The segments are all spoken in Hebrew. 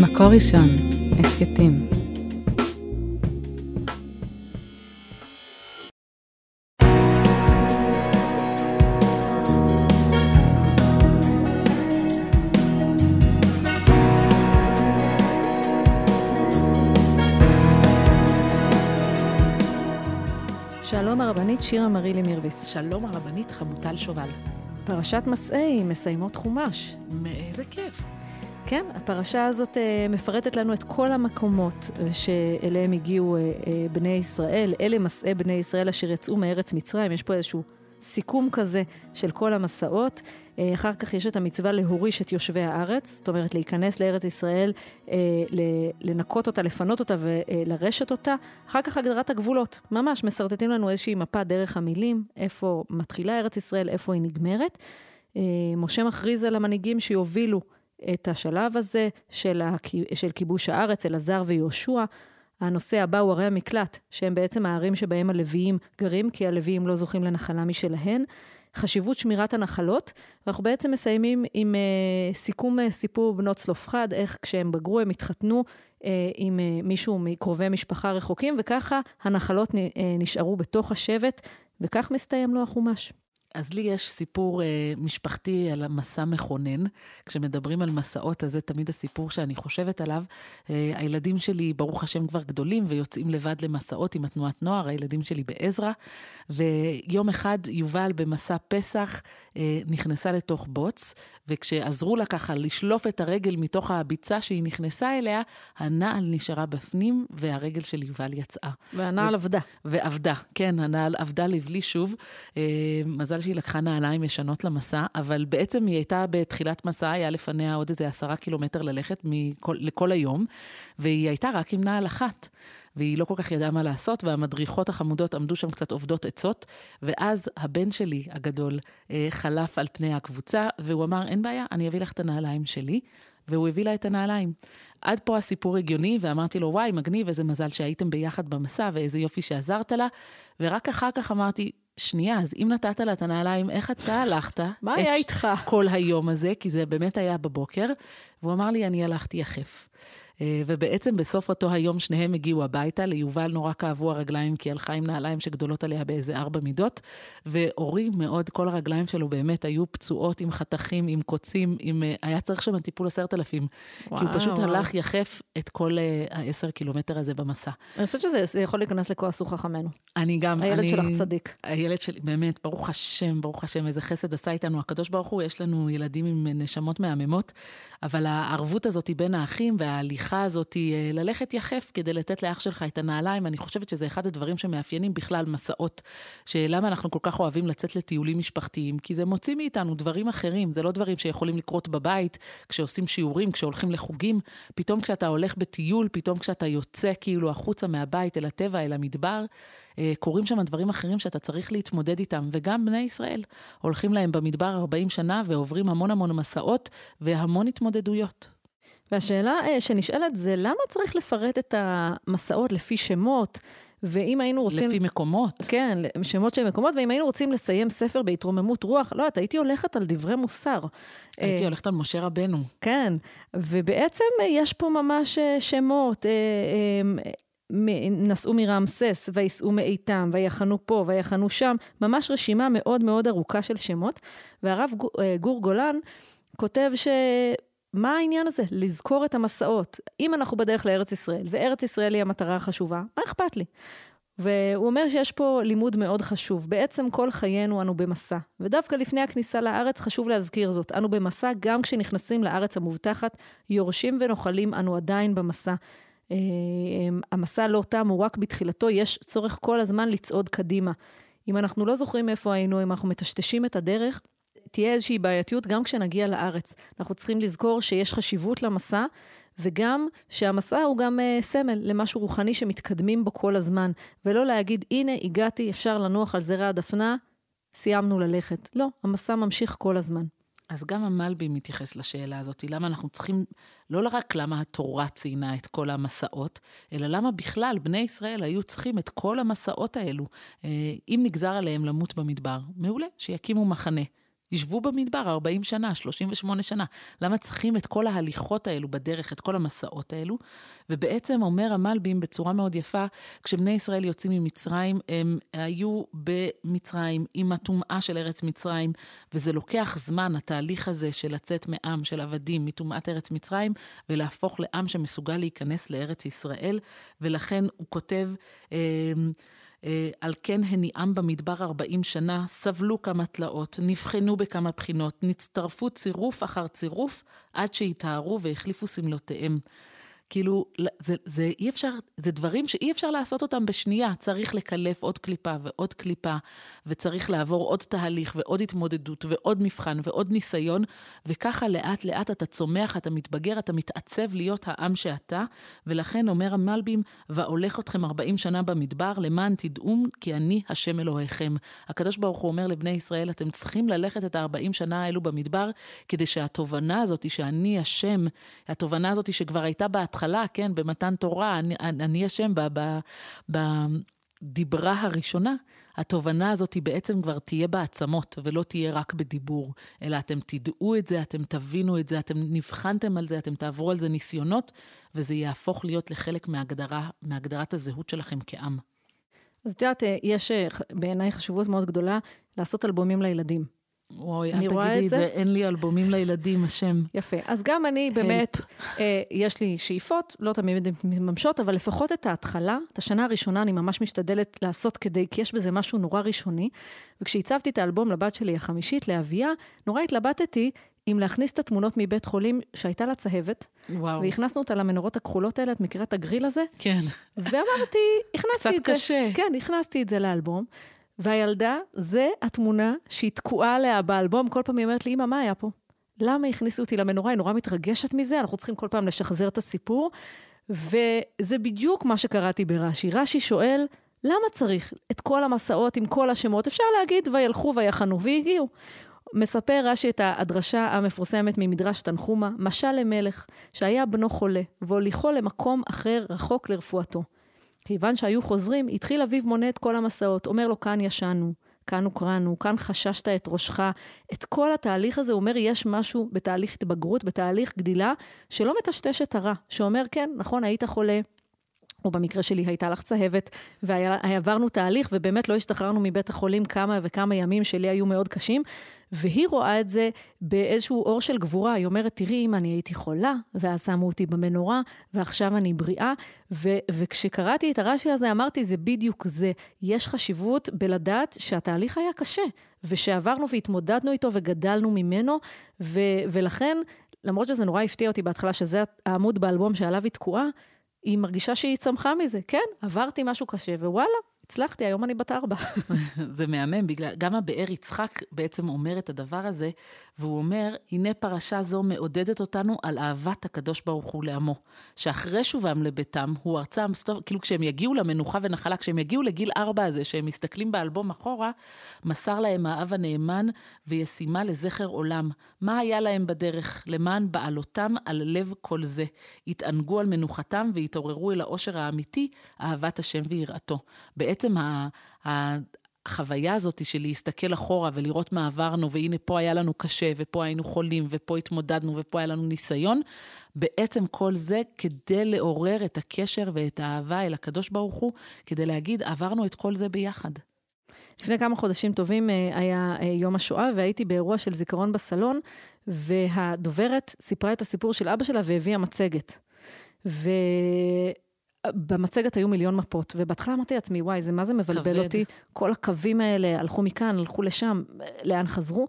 מקור ראשון, הסכתים. שלום הרבנית שירה מרילי מירביס. שלום הרבנית חמוטל שובל. פרשת מסעי, מסיימות חומש. מאיזה כיף. כן, הפרשה הזאת uh, מפרטת לנו את כל המקומות שאליהם הגיעו uh, uh, בני ישראל. אלה מסעי בני ישראל אשר יצאו מארץ מצרים. יש פה איזשהו סיכום כזה של כל המסעות. אה, אחר כך יש את המצווה להוריש את יושבי הארץ, זאת אומרת להיכנס לארץ ישראל, אה, לנקות אותה, לפנות אותה ולרשת אותה. אחר כך הגדרת הגבולות, ממש משרטטים לנו איזושהי מפה דרך המילים, איפה מתחילה ארץ ישראל, איפה היא נגמרת. אה, משה מכריז על המנהיגים שיובילו את השלב הזה של, של כיבוש הארץ, אלעזר ויהושע. הנושא הבא הוא ערי המקלט, שהם בעצם הערים שבהם הלוויים גרים, כי הלוויים לא זוכים לנחלה משלהן. חשיבות שמירת הנחלות, ואנחנו בעצם מסיימים עם uh, סיכום uh, סיפור בנות צלופחד, איך כשהם בגרו הם התחתנו uh, עם uh, מישהו מקרובי משפחה רחוקים, וככה הנחלות uh, נשארו בתוך השבט, וכך מסתיים לו החומש. אז לי יש סיפור אה, משפחתי על המסע מכונן. כשמדברים על מסעות, אז זה תמיד הסיפור שאני חושבת עליו. אה, הילדים שלי, ברוך השם, כבר גדולים ויוצאים לבד למסעות עם התנועת נוער, הילדים שלי בעזרא. ויום אחד יובל במסע פסח אה, נכנסה לתוך בוץ, וכשעזרו לה ככה לשלוף את הרגל מתוך הביצה שהיא נכנסה אליה, הנעל נשארה בפנים והרגל של יובל יצאה. והנעל ו- עבדה. ועבדה, כן, הנעל עבדה לבלי שוב. אה, מזל שהיא לקחה נעליים ישנות למסע, אבל בעצם היא הייתה בתחילת מסע, היה לפניה עוד איזה עשרה קילומטר ללכת מכל, לכל היום, והיא הייתה רק עם נעל אחת. והיא לא כל כך ידעה מה לעשות, והמדריכות החמודות עמדו שם קצת עובדות עצות, ואז הבן שלי הגדול אה, חלף על פני הקבוצה, והוא אמר, אין בעיה, אני אביא לך את הנעליים שלי. והוא הביא לה את הנעליים. עד פה הסיפור הגיוני, ואמרתי לו, וואי, מגניב, איזה מזל שהייתם ביחד במסע, ואיזה יופי שעזרת לה. ורק אחר כך אמרתי, שנייה, אז אם נתת לה את הנעליים, איך אתה הלכת? מה היה איתך? כל היום הזה, כי זה באמת היה בבוקר. והוא אמר לי, אני הלכתי יחף. אה, ובעצם בסוף אותו היום שניהם הגיעו הביתה, ליובל נורא כאבו הרגליים, כי הלכה עם נעליים שגדולות עליה באיזה ארבע מידות, ואורי מאוד, כל הרגליים שלו באמת היו פצועות עם חתכים, עם קוצים, עם... אה, היה צריך שם טיפול עשרת אלפים. כי הוא פשוט וואו. הלך יחף את כל אה, העשר קילומטר הזה במסע. אני חושבת שזה יכול להיכנס לכועס חכמינו. אני גם, הילד אני... שלך צדיק. הילד שלי, באמת, ברוך השם, ברוך השם, איזה חסד עשה איתנו הקדוש ברוך הוא, יש לנו ילדים עם נשמות מהממות, אבל הערבות הזאת בין האחים וההליכה הזאת, אה, ללכת יחף כדי לתת לאח שלך את הנעליים, אני חושבת שזה אחד הדברים שמאפיינים בכלל מסעות. שלמה אנחנו כל כך אוהבים לצאת לטיולים משפחתיים? כי זה מוציא מאיתנו דברים אחרים, זה לא דברים שיכולים לקרות בבית, כשעושים שיעורים, כשהולכים לחוגים. פתאום כשאתה הולך בטיול, פתאום כשאתה יוצא כאילו החוצה מהבית, אל הטבע, אל המדבר, אה, קורים שם דברים אחרים שאתה צריך להתמודד איתם. וגם בני ישראל הולכים להם במדבר 40 שנה ועוברים המון המון מסעות והמון התמודדויות. והשאלה אה, שנשאלת זה, למה צריך לפרט את המסעות לפי שמות? ואם היינו רוצים... לפי מקומות. כן, שמות של מקומות, ואם היינו רוצים לסיים ספר בהתרוממות רוח, לא יודעת, הייתי הולכת על דברי מוסר. הייתי אה, הולכת על משה רבנו. כן, ובעצם יש פה ממש שמות. נסעו מרעמסס, וייסעו מאיתם, ויחנו פה, ויחנו שם, ממש רשימה מאוד מאוד ארוכה של שמות. והרב אה, גור גולן כותב ש... מה העניין הזה? לזכור את המסעות. אם אנחנו בדרך לארץ ישראל, וארץ ישראל היא המטרה החשובה, מה אכפת לי? והוא אומר שיש פה לימוד מאוד חשוב. בעצם כל חיינו אנו במסע. ודווקא לפני הכניסה לארץ חשוב להזכיר זאת. אנו במסע גם כשנכנסים לארץ המובטחת, יורשים ונוחלים אנו עדיין במסע. אה, המסע לא תם, הוא רק בתחילתו, יש צורך כל הזמן לצעוד קדימה. אם אנחנו לא זוכרים איפה היינו, אם אנחנו מטשטשים את הדרך, תהיה איזושהי בעייתיות גם כשנגיע לארץ. אנחנו צריכים לזכור שיש חשיבות למסע, וגם שהמסע הוא גם uh, סמל למשהו רוחני שמתקדמים בו כל הזמן, ולא להגיד, הנה, הגעתי, אפשר לנוח על זרע הדפנה, סיימנו ללכת. לא, המסע ממשיך כל הזמן. אז גם המלבי מתייחס לשאלה הזאת, למה אנחנו צריכים, לא רק למה התורה ציינה את כל המסעות, אלא למה בכלל בני ישראל היו צריכים את כל המסעות האלו. אה, אם נגזר עליהם למות במדבר, מעולה, שיקימו מחנה. ישבו במדבר 40 שנה, 38 שנה. למה צריכים את כל ההליכות האלו בדרך, את כל המסעות האלו? ובעצם אומר המלבים בצורה מאוד יפה, כשבני ישראל יוצאים ממצרים, הם היו במצרים עם הטומאה של ארץ מצרים, וזה לוקח זמן, התהליך הזה של לצאת מעם, של עבדים, מטומאת ארץ מצרים, ולהפוך לעם שמסוגל להיכנס לארץ ישראל, ולכן הוא כותב... אה, על כן הניעם במדבר ארבעים שנה, סבלו כמה תלאות, נבחנו בכמה בחינות, נצטרפו צירוף אחר צירוף, עד שהתארו והחליפו סמלותיהם. כאילו, זה, זה אי אפשר, זה דברים שאי אפשר לעשות אותם בשנייה. צריך לקלף עוד קליפה ועוד קליפה, וצריך לעבור עוד תהליך ועוד התמודדות ועוד מבחן ועוד ניסיון, וככה לאט לאט אתה צומח, אתה מתבגר, אתה מתעצב להיות העם שאתה, ולכן אומר המלבים, ואולך אתכם ארבעים שנה במדבר, למען תדעום כי אני השם אלוהיכם. הקדוש ברוך הוא אומר לבני ישראל, אתם צריכים ללכת את הארבעים שנה האלו במדבר, כדי שהתובנה הזאת, שאני השם, התובנה הזאת שכבר הייתה בהתחלה, בהתחלה, כן, במתן תורה, אני, אני אשם בדיברה הראשונה, התובנה הזאת היא בעצם כבר תהיה בעצמות, ולא תהיה רק בדיבור, אלא אתם תדעו את זה, אתם תבינו את זה, אתם נבחנתם על זה, אתם תעברו על זה ניסיונות, וזה יהפוך להיות לחלק מהגדרה, מהגדרת הזהות שלכם כעם. אז את יודעת, יש בעיניי חשיבות מאוד גדולה לעשות אלבומים לילדים. וואי, אל תגידי זה, אין לי אלבומים לילדים, השם. יפה. אז גם אני באמת, אה, יש לי שאיפות, לא תמיד מתממשות, אבל לפחות את ההתחלה, את השנה הראשונה, אני ממש משתדלת לעשות כדי, כי יש בזה משהו נורא ראשוני. וכשהצבתי את האלבום לבת שלי החמישית, לאביה, נורא התלבטתי אם להכניס את התמונות מבית חולים שהייתה לה צהבת. וואו. והכנסנו אותה למנורות הכחולות האלה, את מכירה את הגריל הזה? כן. ואמרתי, הכנסתי את זה. קצת קשה. כן, הכנסתי את זה לאלבום. והילדה, זה התמונה שהיא תקועה עליה באלבום. כל פעם היא אומרת לי, אמא, מה היה פה? למה הכניסו אותי למנורה? היא נורא מתרגשת מזה, אנחנו צריכים כל פעם לשחזר את הסיפור. וזה בדיוק מה שקראתי ברש"י. רש"י שואל, למה צריך את כל המסעות עם כל השמות? אפשר להגיד, וילכו ויחנו, והגיעו. מספר רש"י את הדרשה המפורסמת ממדרש תנחומה, משל למלך, שהיה בנו חולה, והוליכו למקום אחר רחוק לרפואתו. כיוון שהיו חוזרים, התחיל אביו מונה את כל המסעות. אומר לו, כאן ישנו, כאן הוקרנו, כאן חששת את ראשך. את כל התהליך הזה, הוא אומר, יש משהו בתהליך התבגרות, בתהליך גדילה, שלא מטשטש את הרע. שאומר, כן, נכון, היית חולה, או במקרה שלי הייתה לך צהבת, ועברנו תהליך, ובאמת לא השתחררנו מבית החולים כמה וכמה ימים שלי היו מאוד קשים, והיא רואה את זה באיזשהו אור של גבורה. היא אומרת, תראי, אם אני הייתי חולה, ואז שמו אותי במנורה, ועכשיו אני בריאה. ו- וכשקראתי את הרש"י הזה, אמרתי, זה בדיוק זה. יש חשיבות בלדעת שהתהליך היה קשה, ושעברנו והתמודדנו איתו וגדלנו ממנו, ו- ולכן, למרות שזה נורא הפתיע אותי בהתחלה, שזה העמוד באלבום שעליו היא תקועה, היא מרגישה שהיא צמחה מזה. כן, עברתי משהו קשה, ווואלה, הצלחתי, היום אני בת ארבע. זה מהמם, בגלל, גם הבאר יצחק בעצם אומר את הדבר הזה, והוא אומר, הנה פרשה זו מעודדת אותנו על אהבת הקדוש ברוך הוא לעמו. שאחרי שובם לביתם, הוא ארצם, כאילו כשהם יגיעו למנוחה ונחלה, כשהם יגיעו לגיל ארבע הזה, שהם מסתכלים באלבום אחורה, מסר להם האב הנאמן וישימה לזכר עולם. מה היה להם בדרך? למען בעלותם על לב כל זה. התענגו על מנוחתם והתעוררו אל העושר האמיתי, אהבת השם ויראתו. בעצם ה החוויה הזאת של להסתכל אחורה ולראות מה עברנו, והנה פה היה לנו קשה, ופה היינו חולים, ופה התמודדנו, ופה היה לנו ניסיון, בעצם כל זה כדי לעורר את הקשר ואת האהבה אל הקדוש ברוך הוא, כדי להגיד, עברנו את כל זה ביחד. לפני כמה חודשים טובים אה, היה אה, יום השואה, והייתי באירוע של זיכרון בסלון, והדוברת סיפרה את הסיפור של אבא שלה והביאה מצגת. ו... במצגת היו מיליון מפות, ובהתחלה אמרתי לעצמי, וואי, זה מה זה מבלבל כבד. אותי? כל הקווים האלה הלכו מכאן, הלכו לשם, לאן חזרו?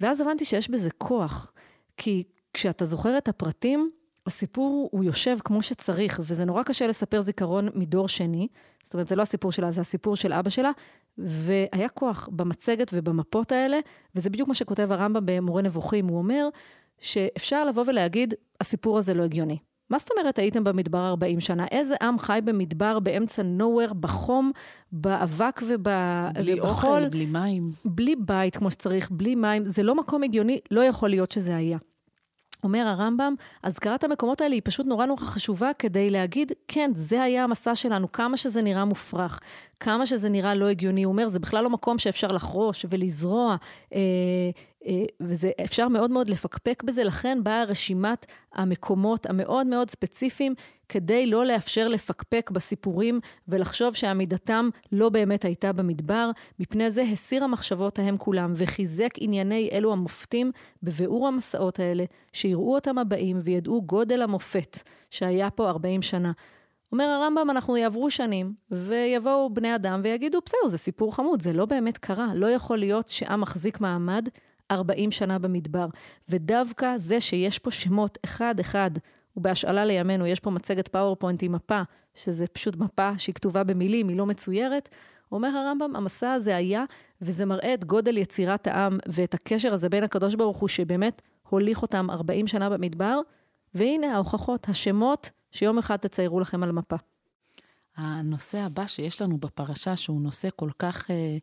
ואז הבנתי שיש בזה כוח, כי כשאתה זוכר את הפרטים, הסיפור הוא יושב כמו שצריך, וזה נורא קשה לספר זיכרון מדור שני. זאת אומרת, זה לא הסיפור שלה, זה הסיפור של אבא שלה, והיה כוח במצגת ובמפות האלה, וזה בדיוק מה שכותב הרמב"ם במורה נבוכים. הוא אומר שאפשר לבוא ולהגיד, הסיפור הזה לא הגיוני. מה זאת אומרת הייתם במדבר 40 שנה? איזה עם חי במדבר באמצע nowhere, בחום, באבק וב... בלי ובחול, אוכל, בלי מים. בלי בית כמו שצריך, בלי מים. זה לא מקום הגיוני, לא יכול להיות שזה היה. אומר הרמב"ם, הזכרת המקומות האלה היא פשוט נורא נורא חשובה כדי להגיד, כן, זה היה המסע שלנו, כמה שזה נראה מופרך, כמה שזה נראה לא הגיוני. הוא אומר, זה בכלל לא מקום שאפשר לחרוש ולזרוע אה, אה, ואפשר מאוד מאוד לפקפק בזה, לכן באה רשימת המקומות המאוד מאוד ספציפיים, כדי לא לאפשר לפקפק בסיפורים ולחשוב שעמידתם לא באמת הייתה במדבר. מפני זה הסיר המחשבות ההם כולם וחיזק ענייני אלו המופתים בביאור המסעות האלה, שיראו אותם הבאים וידעו גודל המופת שהיה פה 40 שנה. אומר הרמב"ם, אנחנו יעברו שנים, ויבואו בני אדם ויגידו, בסדר, זה סיפור חמוד, זה לא באמת קרה. לא יכול להיות שעם מחזיק מעמד 40 שנה במדבר. ודווקא זה שיש פה שמות אחד-אחד, ובהשאלה לימינו יש פה מצגת PowerPoint עם מפה, שזה פשוט מפה שהיא כתובה במילים, היא לא מצוירת, אומר הרמב"ם, המסע הזה היה, וזה מראה את גודל יצירת העם ואת הקשר הזה בין הקדוש ברוך הוא, שבאמת הוליך אותם 40 שנה במדבר, והנה ההוכחות, השמות שיום אחד תציירו לכם על מפה. הנושא הבא שיש לנו בפרשה, שהוא נושא כל כך... אה,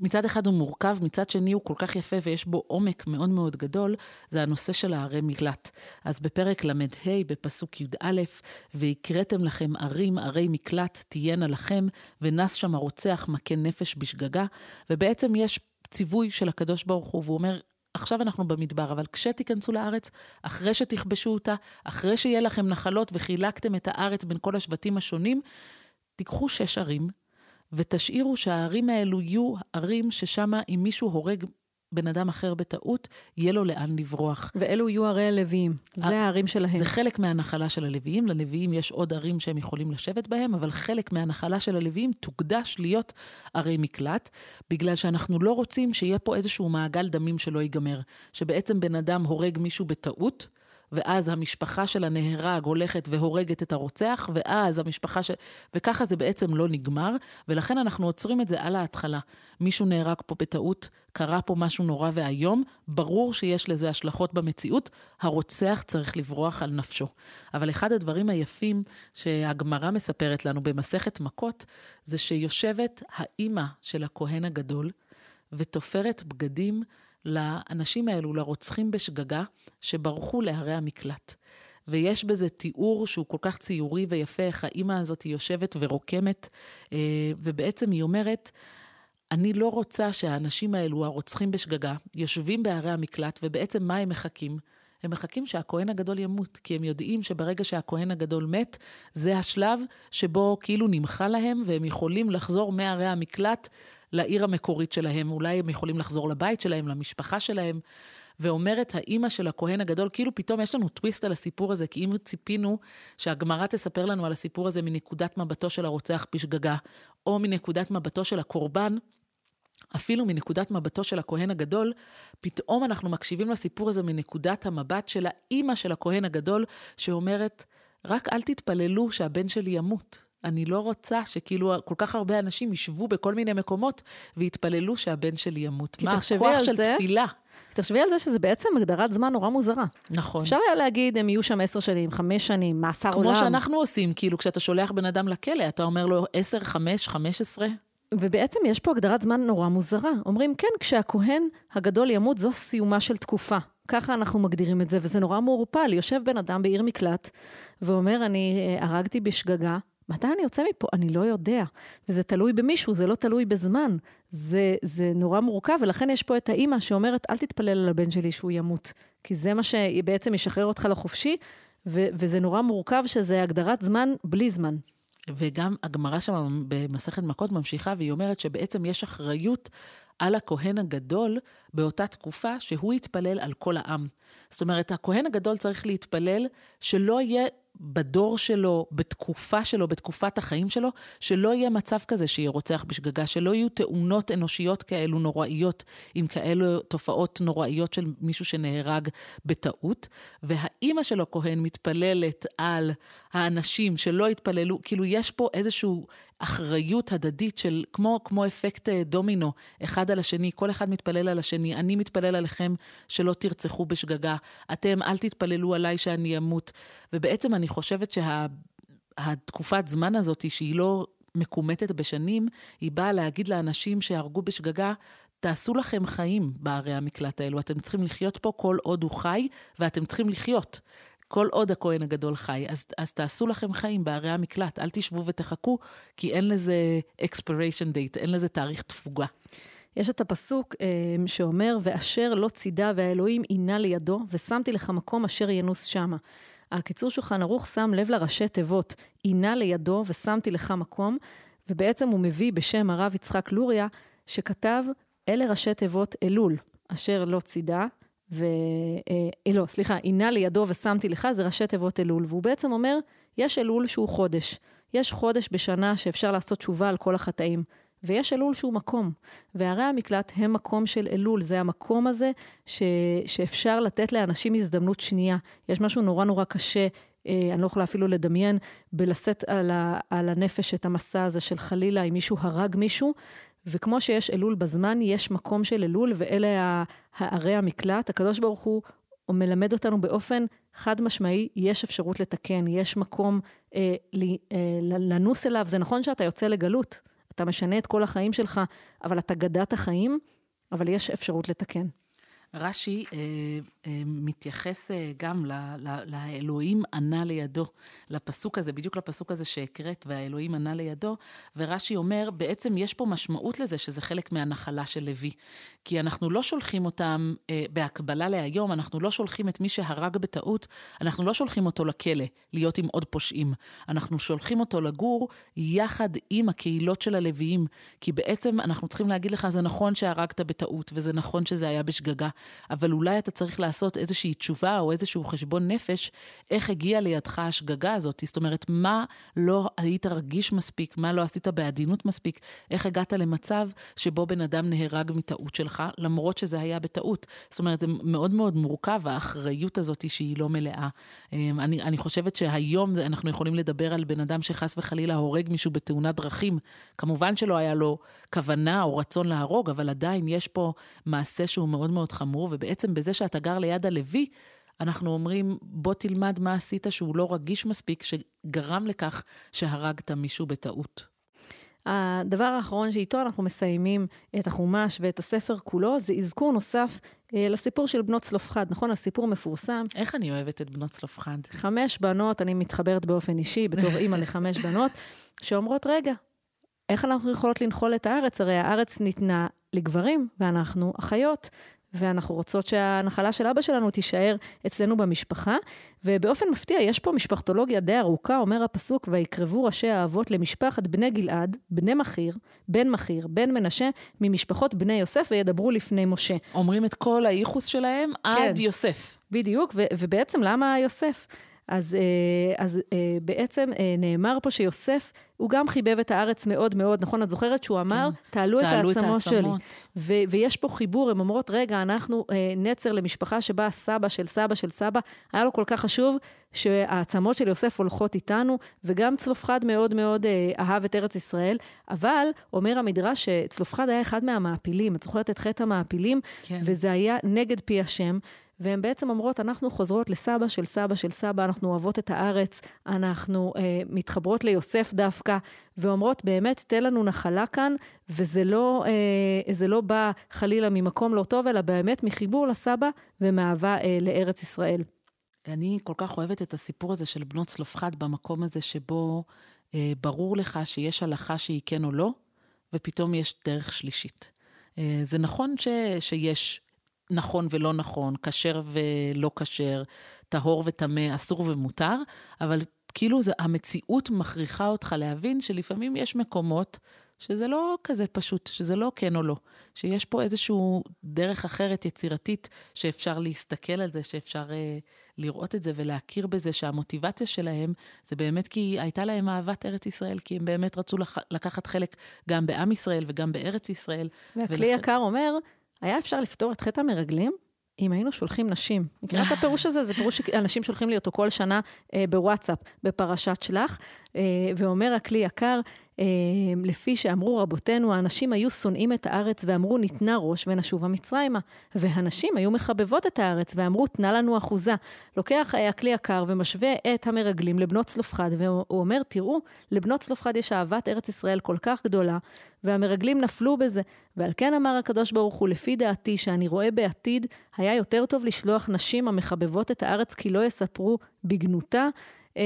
מצד אחד הוא מורכב, מצד שני הוא כל כך יפה ויש בו עומק מאוד מאוד גדול, זה הנושא של הערי מקלט. אז בפרק ל"ה, בפסוק י"א, והקראתם לכם ערים, ערי מקלט תהיינה לכם, ונס שם הרוצח מכה נפש בשגגה, ובעצם יש ציווי של הקדוש ברוך הוא, והוא אומר, עכשיו אנחנו במדבר, אבל כשתיכנסו לארץ, אחרי שתכבשו אותה, אחרי שיהיה לכם נחלות וחילקתם את הארץ בין כל השבטים השונים, תיקחו שש ערים, ותשאירו שהערים האלו יהיו ערים ששם אם מישהו הורג בן אדם אחר בטעות, יהיה לו לאן לברוח. ואלו יהיו ערי הלוויים, זה הערים שלהם. זה חלק מהנחלה של הלוויים, ללוויים יש עוד ערים שהם יכולים לשבת בהם, אבל חלק מהנחלה של הלוויים תוקדש להיות ערי מקלט, בגלל שאנחנו לא רוצים שיהיה פה איזשהו מעגל דמים שלא ייגמר. שבעצם בן אדם הורג מישהו בטעות, ואז המשפחה של הנהרג הולכת והורגת את הרוצח, ואז המשפחה של... וככה זה בעצם לא נגמר, ולכן אנחנו עוצרים את זה על ההתחלה. מישהו נהרג פה בטעות, קרה פה משהו נורא ואיום, ברור שיש לזה השלכות במציאות, הרוצח צריך לברוח על נפשו. אבל אחד הדברים היפים שהגמרא מספרת לנו במסכת מכות, זה שיושבת האימא של הכהן הגדול, ותופרת בגדים לאנשים האלו, לרוצחים בשגגה, שברחו להרי המקלט. ויש בזה תיאור שהוא כל כך ציורי ויפה, איך האימא הזאת יושבת ורוקמת, אה, ובעצם היא אומרת, אני לא רוצה שהאנשים האלו, הרוצחים בשגגה, יושבים בערי המקלט, ובעצם מה הם מחכים? הם מחכים שהכהן הגדול ימות, כי הם יודעים שברגע שהכהן הגדול מת, זה השלב שבו כאילו נמחה להם, והם יכולים לחזור מערי המקלט לעיר המקורית שלהם, אולי הם יכולים לחזור לבית שלהם, למשפחה שלהם. ואומרת האימא של הכהן הגדול, כאילו פתאום יש לנו טוויסט על הסיפור הזה, כי אם ציפינו שהגמרא תספר לנו על הסיפור הזה מנקודת מבטו של הרוצח בשגגה, או מנקודת מבטו של הקורבן, אפילו מנקודת מבטו של הכהן הגדול, פתאום אנחנו מקשיבים לסיפור הזה מנקודת המבט של האימא של הכהן הגדול, שאומרת, רק אל תתפללו שהבן שלי ימות. אני לא רוצה שכאילו כל כך הרבה אנשים ישבו בכל מיני מקומות ויתפללו שהבן שלי ימות. מה הכוח של זה, תפילה? תחשבי על זה שזה בעצם הגדרת זמן נורא מוזרה. נכון. אפשר היה להגיד, הם יהיו שם עשר שנים, חמש שנים, מאסר עולם. כמו שאנחנו עושים, כאילו, כשאתה שולח בן אדם לכלא, אתה אומר לו עשר, חמש, חמש עשרה. ובעצם יש פה הגדרת זמן נורא מוזרה. אומרים, כן, כשהכהן הגדול ימות, זו סיומה של תקופה. ככה אנחנו מגדירים את זה, וזה נורא מעורפל. יושב בן אדם בעיר מקלט, ואומר, אני אה, הרגתי בשגגה, מתי אני יוצא מפה? אני לא יודע. וזה תלוי במישהו, זה לא תלוי בזמן. זה, זה נורא מורכב, ולכן יש פה את האימא שאומרת, אל תתפלל על הבן שלי שהוא ימות. כי זה מה שבעצם ישחרר אותך לחופשי, ו- וזה נורא מורכב שזה הגדרת זמן בלי זמן. וגם הגמרא שם במסכת מכות ממשיכה, והיא אומרת שבעצם יש אחריות על הכהן הגדול באותה תקופה שהוא יתפלל על כל העם. זאת אומרת, הכהן הגדול צריך להתפלל שלא יהיה בדור שלו, בתקופה שלו, בתקופת החיים שלו, שלא יהיה מצב כזה שיהיה רוצח בשגגה, שלא יהיו תאונות אנושיות כאלו נוראיות, עם כאלו תופעות נוראיות של מישהו שנהרג בטעות. והאימא שלו, כהן, מתפללת על האנשים שלא התפללו, כאילו יש פה איזשהו אחריות הדדית של, כמו, כמו אפקט אה, דומינו, אחד על השני, כל אחד מתפלל על השני, אני מתפלל עליכם שלא תרצחו בשגגה, אתם אל תתפללו עליי שאני אמות. ובעצם אני חושבת שהתקופת שה, זמן הזאת, שהיא לא מקומטת בשנים, היא באה להגיד לאנשים שהרגו בשגגה, תעשו לכם חיים בערי המקלט האלו, אתם צריכים לחיות פה כל עוד הוא חי, ואתם צריכים לחיות. כל עוד הכהן הגדול חי, אז, אז תעשו לכם חיים בערי המקלט, אל תשבו ותחכו, כי אין לזה expiration date, אין לזה תאריך תפוגה. יש את הפסוק אה, שאומר, ואשר לא צידה והאלוהים עינה לידו, ושמתי לך מקום אשר ינוס שמה. הקיצור שולחן ערוך שם לב לראשי תיבות, עינה לידו ושמתי לך מקום, ובעצם הוא מביא בשם הרב יצחק לוריה, שכתב, אלה ראשי תיבות אלול, אשר לא צידה, ו... אה, לא, סליחה, עינה לידו ושמתי לך, זה ראשי תיבות אלול. והוא בעצם אומר, יש אלול שהוא חודש. יש חודש בשנה שאפשר לעשות תשובה על כל החטאים. ויש אלול שהוא מקום. וערי המקלט הם מקום של אלול, זה המקום הזה ש, שאפשר לתת לאנשים הזדמנות שנייה. יש משהו נורא נורא קשה, אה, אני לא יכולה אפילו לדמיין, בלשאת על, ה, על הנפש את המסע הזה של חלילה אם מישהו הרג מישהו. וכמו שיש אלול בזמן, יש מקום של אלול, ואלה הערי המקלט. הקדוש ברוך הוא מלמד אותנו באופן חד משמעי, יש אפשרות לתקן, יש מקום אה, ל, אה, לנוס אליו. זה נכון שאתה יוצא לגלות, אתה משנה את כל החיים שלך, אבל אתה גדת החיים, אבל יש אפשרות לתקן. רש"י אה, מתייחס אה, גם לאלוהים ענה לידו, לפסוק הזה, בדיוק לפסוק הזה שהקראת, והאלוהים ענה לידו, ורש"י אומר, בעצם יש פה משמעות לזה שזה חלק מהנחלה של לוי. כי אנחנו לא שולחים אותם אה, בהקבלה להיום, אנחנו לא שולחים את מי שהרג בטעות, אנחנו לא שולחים אותו לכלא, להיות עם עוד פושעים. אנחנו שולחים אותו לגור יחד עם הקהילות של הלוויים, כי בעצם אנחנו צריכים להגיד לך, זה נכון שהרגת בטעות, וזה נכון שזה היה בשגגה, אבל אולי אתה צריך לעשות איזושהי תשובה או איזשהו חשבון נפש, איך הגיעה לידך השגגה הזאת. זאת אומרת, מה לא היית רגיש מספיק, מה לא עשית בעדינות מספיק, איך הגעת למצב שבו בן אדם נהרג מטעות שלך, למרות שזה היה בטעות. זאת אומרת, זה מאוד מאוד מורכב, האחריות הזאת שהיא לא מלאה. אמ, אני, אני חושבת שהיום אנחנו יכולים לדבר על בן אדם שחס וחלילה הורג מישהו בתאונת דרכים. כמובן שלא היה לו כוונה או רצון להרוג, אבל עדיין יש פה מעשה שהוא מאוד מאוד חמור, ובעצם בזה שאתה גר ליד הלוי, אנחנו אומרים, בוא תלמד מה עשית שהוא לא רגיש מספיק, שגרם לכך שהרגת מישהו בטעות. הדבר האחרון שאיתו אנחנו מסיימים את החומש ואת הספר כולו, זה אזכור נוסף אה, לסיפור של בנות צלופחד, נכון? הסיפור מפורסם. איך אני אוהבת את בנות צלופחד? חמש בנות, אני מתחברת באופן אישי, בתור אימא לחמש בנות, שאומרות, רגע, איך אנחנו יכולות לנחול את הארץ? הרי הארץ ניתנה לגברים, ואנחנו אחיות. ואנחנו רוצות שהנחלה של אבא שלנו תישאר אצלנו במשפחה. ובאופן מפתיע, יש פה משפחתולוגיה די ארוכה, אומר הפסוק, ויקרבו ראשי האבות למשפחת בני גלעד, בני מכיר, בן מכיר, בן מנשה, ממשפחות בני יוסף, וידברו לפני משה. אומרים את כל הייחוס שלהם כן. עד יוסף. בדיוק, ו- ובעצם למה יוסף? אז, אה, אז אה, בעצם אה, נאמר פה שיוסף, הוא גם חיבב את הארץ מאוד מאוד, נכון? את זוכרת שהוא אמר, כן. תעלו, תעלו את העצמות שלי. ו- ויש פה חיבור, הן אומרות, רגע, אנחנו נצר למשפחה שבה סבא של סבא של סבא, היה לו כל כך חשוב שהעצמות של יוסף הולכות איתנו, וגם צלופחד מאוד מאוד אהב את ארץ ישראל, אבל אומר המדרש שצלופחד היה אחד מהמעפילים, את זוכרת את חטא המעפילים? כן. וזה היה נגד פי השם. והן בעצם אומרות, אנחנו חוזרות לסבא של סבא של סבא, אנחנו אוהבות את הארץ, אנחנו אה, מתחברות ליוסף דווקא, ואומרות, באמת, תן לנו נחלה כאן, וזה לא, אה, לא בא חלילה ממקום לא טוב, אלא באמת מחיבור לסבא ומאהבה אה, לארץ ישראל. אני כל כך אוהבת את הסיפור הזה של בנות צלופחד במקום הזה שבו אה, ברור לך שיש הלכה שהיא כן או לא, ופתאום יש דרך שלישית. אה, זה נכון ש, שיש נכון ולא נכון, כשר ולא כשר, טהור וטמא, אסור ומותר, אבל כאילו זה, המציאות מכריחה אותך להבין שלפעמים יש מקומות שזה לא כזה פשוט, שזה לא כן או לא, שיש פה איזושהי דרך אחרת יצירתית שאפשר להסתכל על זה, שאפשר אה, לראות את זה ולהכיר בזה שהמוטיבציה שלהם זה באמת כי הייתה להם אהבת ארץ ישראל, כי הם באמת רצו לח, לקחת חלק גם בעם ישראל וגם בארץ ישראל. והכלי ולכ... יקר אומר, היה אפשר לפתור את חטא המרגלים אם היינו שולחים נשים. מכירה את הפירוש הזה? זה פירוש שאנשים שולחים לי אותו כל שנה אה, בוואטסאפ, בפרשת שלח, ואומר הכלי יקר, אה, לפי שאמרו רבותינו, האנשים היו שונאים את הארץ ואמרו, ניתנה ראש ונשובה מצרימה. והנשים היו מחבבות את הארץ ואמרו, תנה לנו אחוזה. לוקח הכלי יקר ומשווה את המרגלים לבנות צלופחד, והוא אומר, תראו, לבנות צלופחד יש אהבת ארץ ישראל כל כך גדולה, והמרגלים נפלו בזה. ועל כן אמר הקדוש ברוך הוא, לפי דעתי, שאני רואה בעתיד, היה יותר טוב לשלוח נשים המחבבות את הארץ כי לא יספרו בגנותה. אמ,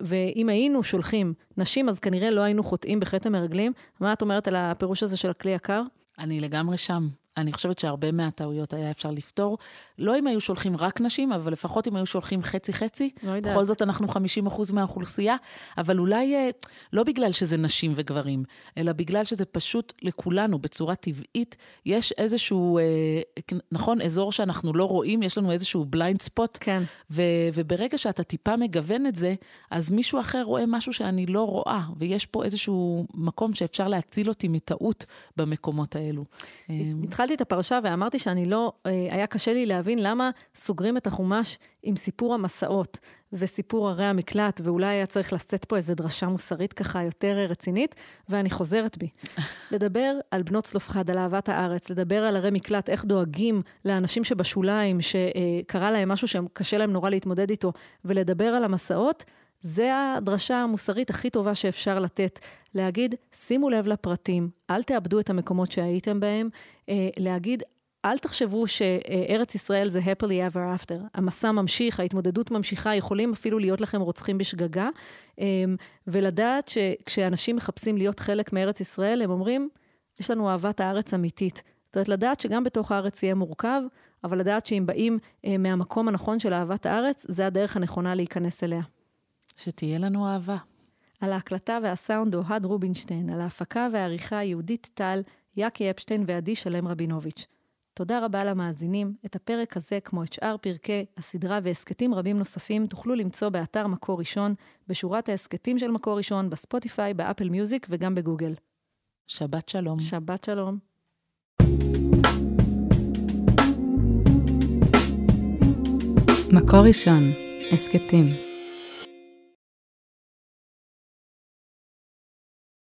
ואם היינו שולחים נשים, אז כנראה לא היינו חוטאים בחטא המרגלים. מה את אומרת על הפירוש הזה של הכלי יקר? אני לגמרי שם. אני חושבת שהרבה מהטעויות היה אפשר לפתור. לא אם היו שולחים רק נשים, אבל לפחות אם היו שולחים חצי-חצי. לא יודעת. בכל זאת אנחנו 50 אחוז מהאוכלוסייה, אבל אולי אה, לא בגלל שזה נשים וגברים, אלא בגלל שזה פשוט לכולנו, בצורה טבעית, יש איזשהו, אה, נכון, אזור שאנחנו לא רואים, יש לנו איזשהו בליינד ספוט. כן. ו- וברגע שאתה טיפה מגוון את זה, אז מישהו אחר רואה משהו שאני לא רואה, ויש פה איזשהו מקום שאפשר להציל אותי מטעות במקומות האלו. אה, התחלתי את הפרשה ואמרתי שאני לא, אה, היה קשה לי להבין למה סוגרים את החומש עם סיפור המסעות וסיפור ערי המקלט, ואולי היה צריך לשאת פה איזו דרשה מוסרית ככה יותר רצינית, ואני חוזרת בי. לדבר על בנות צלופחד, על אהבת הארץ, לדבר על ערי מקלט, איך דואגים לאנשים שבשוליים, שקרה להם משהו שקשה להם נורא להתמודד איתו, ולדבר על המסעות, זה הדרשה המוסרית הכי טובה שאפשר לתת. להגיד, שימו לב לפרטים, אל תאבדו את המקומות שהייתם בהם. אה, להגיד, אל תחשבו שארץ ישראל זה happily ever after. המסע ממשיך, ההתמודדות ממשיכה, יכולים אפילו להיות לכם רוצחים בשגגה. אה, ולדעת שכשאנשים מחפשים להיות חלק מארץ ישראל, הם אומרים, יש לנו אהבת הארץ אמיתית. זאת אומרת, לדעת שגם בתוך הארץ יהיה מורכב, אבל לדעת שאם באים אה, מהמקום הנכון של אהבת הארץ, זה הדרך הנכונה להיכנס אליה. שתהיה לנו אהבה. על ההקלטה והסאונד אוהד רובינשטיין, על ההפקה והעריכה יהודית טל, יאקי אפשטיין ועדי שלם רבינוביץ'. תודה רבה למאזינים. את הפרק הזה, כמו את שאר פרקי הסדרה והסכתים רבים נוספים, תוכלו למצוא באתר מקור ראשון, בשורת ההסכתים של מקור ראשון, בספוטיפיי, באפל מיוזיק וגם בגוגל. שבת שלום. שבת שלום. מקור ראשון, הסכתים.